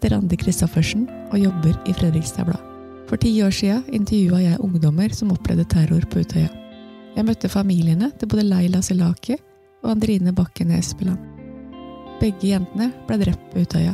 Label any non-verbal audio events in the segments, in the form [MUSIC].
heter Randi Christoffersen og jobber i Fredrikstad Blad. For ti år siden intervjua jeg ungdommer som opplevde terror på Utøya. Jeg møtte familiene til både Leila Selaki og Andrine Bakken Espeland. Begge jentene ble drept på Utøya.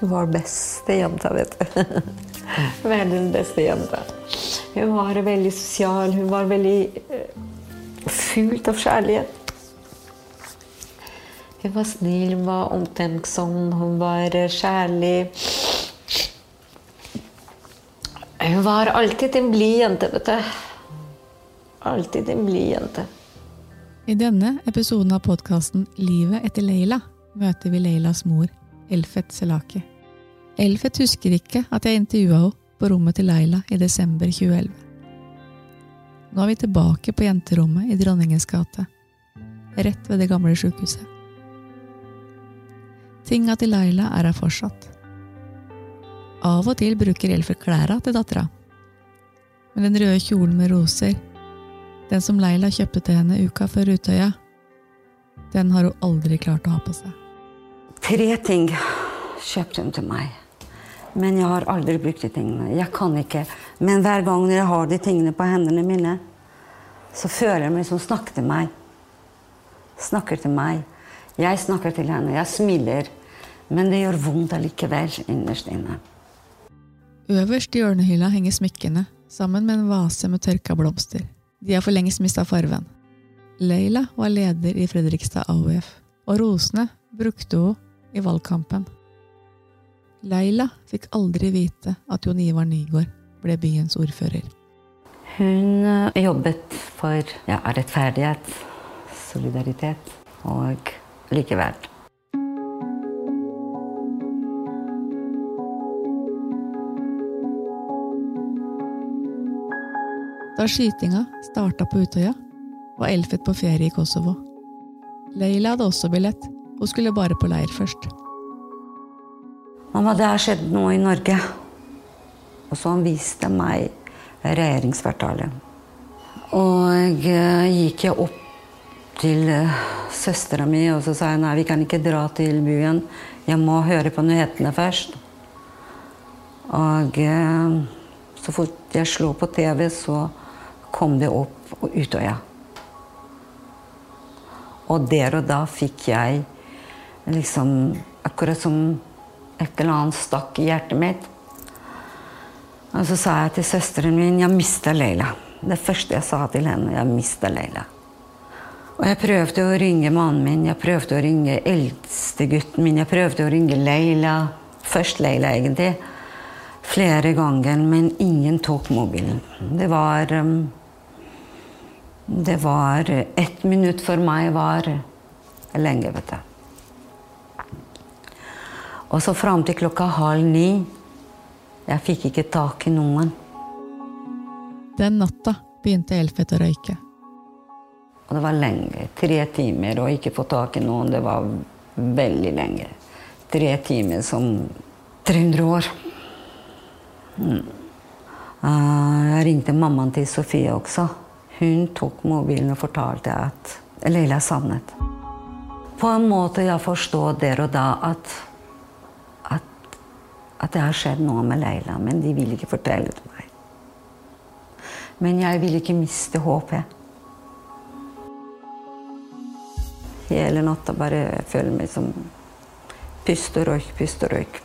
Hun var beste jenta, vet du. [LAUGHS] Verdens beste jente. Hun var veldig sosial. Hun var veldig uh, fullt av kjærlighet. Hun var snill, hun var omtenksom, hun var uh, kjærlig. Hun var alltid en blid jente, vet du. Alltid en blid jente. I denne episoden av podkasten Livet etter Leila møter vi Leilas mor, Elfet Selaki. Elfet husker ikke at jeg intervjua henne på rommet til Leila i desember 2011. Nå er vi tilbake på jenterommet i Dronningens gate, rett ved det gamle sjukehuset. Tinga til Leila er her fortsatt. Av og til bruker Elfer klæra til dattera, men den røde kjolen med roser den som Leila kjøpte til henne uka før Utøya, den har hun aldri klart å ha på seg. Tre ting kjøpte hun til meg. Men jeg har aldri brukt de tingene. Jeg kan ikke. Men hver gang jeg har de tingene på hendene mine, så føler jeg meg som snakker til meg. Snakker til meg. Jeg snakker til henne. Jeg smiler. Men det gjør vondt allikevel innerst inne. Øverst i hjørnehylla henger smykkene, sammen med en vase med tørka blomster. De har for lengst mista farven. Leila var leder i Fredrikstad AUF, og rosene brukte hun i valgkampen. Leila fikk aldri vite at Jon Ivar Nygaard ble byens ordfører. Hun eh, jobbet for ja, rettferdighet, solidaritet og likeverd. Da skytinga starta på Utøya, var Elfet på ferie i Kosovo. Leila hadde også billett, hun skulle bare på leir først. Mamma, det har skjedd noe i Norge. Og så han viste meg regjeringskvartalet. Og uh, gikk jeg opp til uh, søstera mi og så sa jeg nei, vi kan ikke dra til byen. Jeg må høre på nyhetene først. Og uh, så fort jeg slo på TV, så kom det opp og Utøya. Og der og da fikk jeg liksom Akkurat som et eller annet stakk i hjertet mitt. Og så sa jeg til søsteren min jeg mista Leila. Det første jeg sa til henne, jeg mista Leila. Og jeg prøvde å ringe mannen min, jeg prøvde å ringe eldstegutten min, jeg prøvde å ringe Leila. Først Leila, egentlig. Flere ganger, men ingen tok mobilen. Det var um, det var Ett minutt for meg var lenge, vet du. Og så fram til klokka halv ni. Jeg fikk ikke tak i noen. Den natta begynte Elfet å røyke. Og det var lenge. Tre timer å ikke få tak i noen. Det var veldig lenge. Tre timer som 300 år. Mm. Uh, jeg ringte mammaen til Sofie også. Hun tok mobilen og fortalte at Leila savnet. På en måte jeg forstår der og da at, at, at det har skjedd noe med Leila, men de vil ikke fortelle til meg. Men jeg vil ikke miste håpet. Hele natta bare føler meg som pust og røyk, pust og røyk.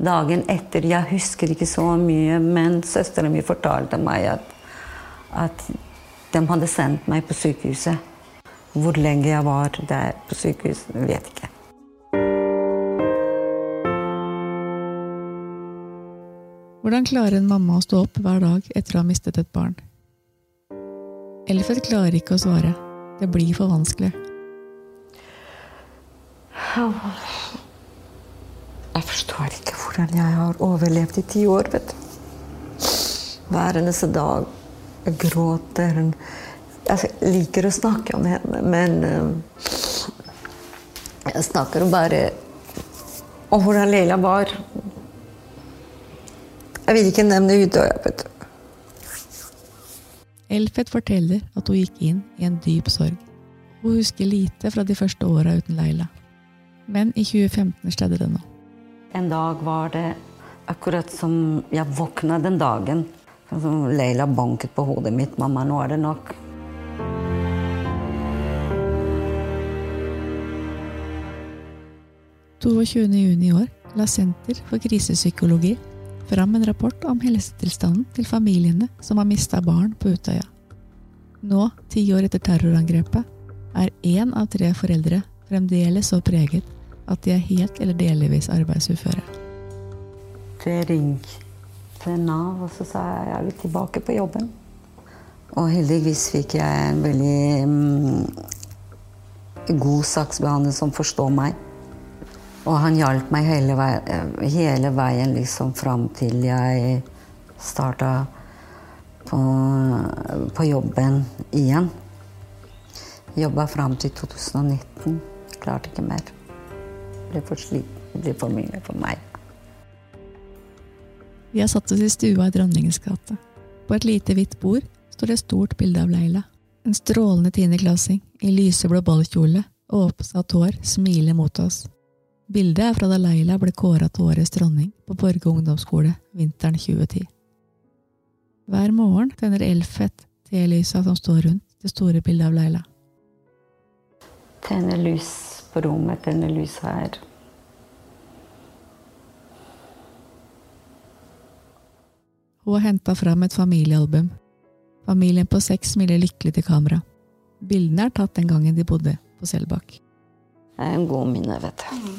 Dagen etter Jeg husker ikke så mye, men søsteren min fortalte meg at, at de hadde sendt meg på sykehuset. Hvor lenge jeg var der på sykehuset, vet ikke. Hvordan klarer en mamma å stå opp hver dag etter å ha mistet et barn? Elfet klarer ikke å svare. Det blir for vanskelig. Jeg forstår ikke hvordan jeg har overlevd i ti år, vet du. Hver eneste dag jeg gråter. Jeg liker å snakke om henne, men uh, jeg snakker bare om hvordan Leila var. Jeg vil ikke nevne Utøya, vet du. Elfet forteller at hun gikk inn i en dyp sorg. Hun husker lite fra de første åra uten Leila. Men i 2015 skjedde det noe. En dag var det akkurat som jeg våkna den dagen. Som Leila banket på hodet mitt. 'Mamma, nå er det nok'. juni i år la Senter for krisepsykologi fram en rapport om helsetilstanden til familiene som har mista barn på Utøya. Nå, ti år etter terrorangrepet, er én av tre foreldre fremdeles så preget at de er helt eller delvis arbeidsuføre. Jeg ringte til Nav, og så sa jeg jeg vil tilbake på jobben. Og heldigvis fikk jeg en veldig mm, god saksbehandler som forstår meg. Og han hjalp meg hele veien, hele veien liksom fram til jeg starta på, på jobben igjen. Jobba fram til 2019. Klarte ikke mer. Ble for sliten. For mye for meg. Vi har satt oss i stua i Dronningens gate. På et lite hvitt bord står det et stort bilde av Leila. En strålende tiendeklassing i lyseblå ballkjole og oppsatt hår smiler mot oss. Bildet er fra da Leila ble kåra til årets dronning på Borge ungdomsskole vinteren 2010. Hver morgen tenner Elfet telysa som står rundt det store bildet av Leila. Tenner lys på rommet, denne lyset her. Hun har henta fram et familiealbum. Familien på seks smiler lykkelig til kamera. Bildene er tatt den gangen de bodde på Selbakk. Det er en god minne, vet du.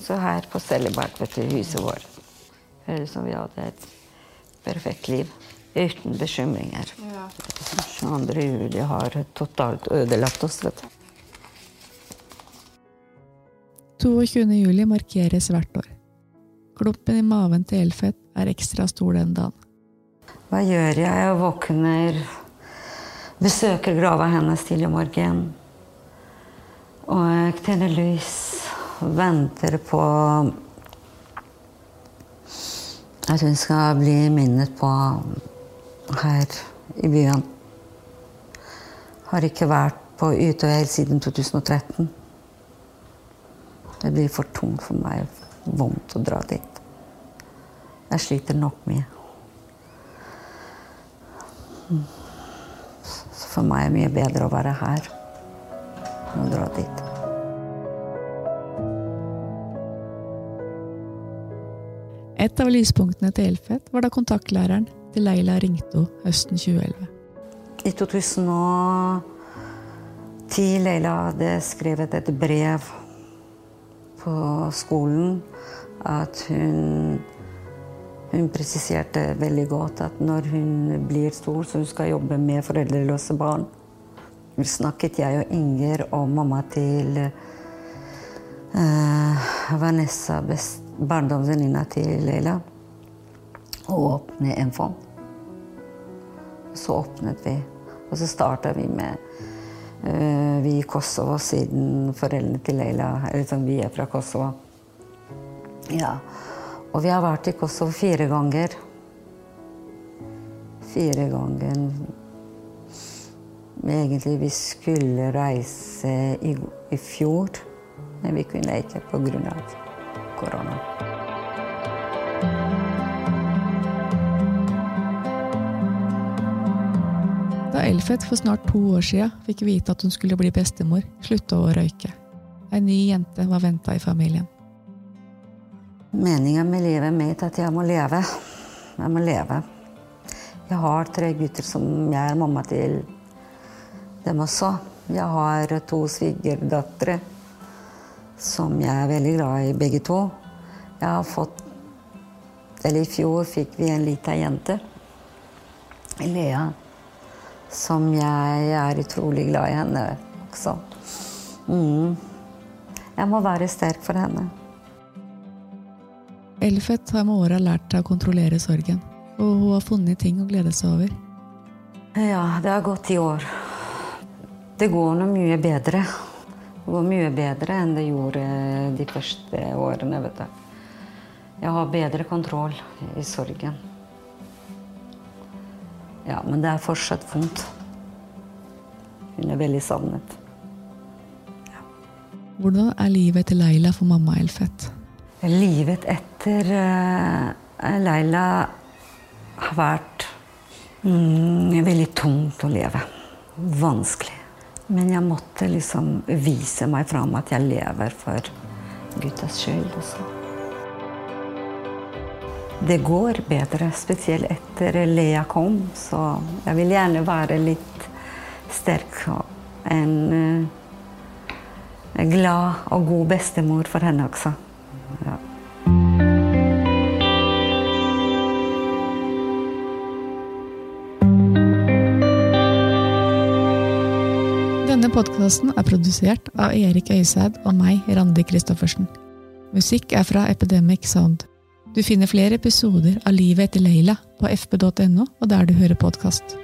Så her på Selbakk, vet du, huset vårt. Høres ut som vi hadde et perfekt liv. Uten bekymringer. Ja. 22. juli har totalt ødelagt oss, vet du. 22. juli markeres hvert år. Klumpen i maven til Elfet er ekstra stor den dagen. Hva gjør jeg? Jeg våkner, besøker grava hennes tidlig om morgenen. Og jeg tenner lys, venter på at hun skal bli minnet på her i byen. Har ikke vært på Utøya siden 2013. Det blir for tungt for meg. Vondt å dra dit. Jeg sliter nok mye. Så for meg er det mye bedre å være her enn å dra dit. Et av lyspunktene til Elfet var da kontaktlæreren til Leila ringte henne høsten 2011. I 2010 Leila hadde skrevet et brev på skolen at hun hun presiserte veldig godt at når hun blir stor, så hun skal jobbe med foreldreløse barn. Snakket jeg og Inger og mamma til uh, Vanessa, barndomsvenninna til Leila, å åpne en fond. Så åpnet vi, og så starta vi med Vi i Kosovo, siden foreldrene til Leila sånn, vi er fra Kosovo. Ja. Og vi har vært i Kosovo fire ganger. Fire ganger Egentlig vi skulle reise i, i fjor, men vi kunne ikke pga. korona. Da Elfet for snart to år siden fikk vite at hun skulle bli bestemor, slutta å røyke. Ei ny jente var venta i familien. Meningen med livet mitt er at jeg må leve. Jeg må leve. Jeg har tre gutter som jeg er mamma til dem også. Jeg har to svigerdøtre som jeg er veldig glad i, begge to. Jeg har fått Eller i fjor fikk vi en lita jente, Lea, som jeg er utrolig glad i henne også. Mm. Jeg må være sterk for henne. Elfet har med åra lært seg å kontrollere sorgen, og hun har funnet ting å glede seg over. Ja, det har gått ti år. Det går nå mye bedre. Det går mye bedre enn det gjorde de første årene. vet du. Jeg har bedre kontroll i sorgen. Ja, men det er fortsatt vondt. Hun er veldig savnet. Ja. Hvordan er livet etter Leila for mamma Elfet? Livet etter uh, Leila har vært mm, veldig tungt å leve. Vanskelig. Men jeg måtte liksom vise meg fram at jeg lever for guttas skyld også. Det går bedre, spesielt etter Lea kom. Så jeg vil gjerne være litt sterk enn en uh, glad og god bestemor for henne også. Ja. Denne podkasten er produsert av Erik Øyseid og meg, Randi Christoffersen. Musikk er fra Epidemic Sound. Du finner flere episoder av Livet etter Leila på fb.no og der du hører podkast.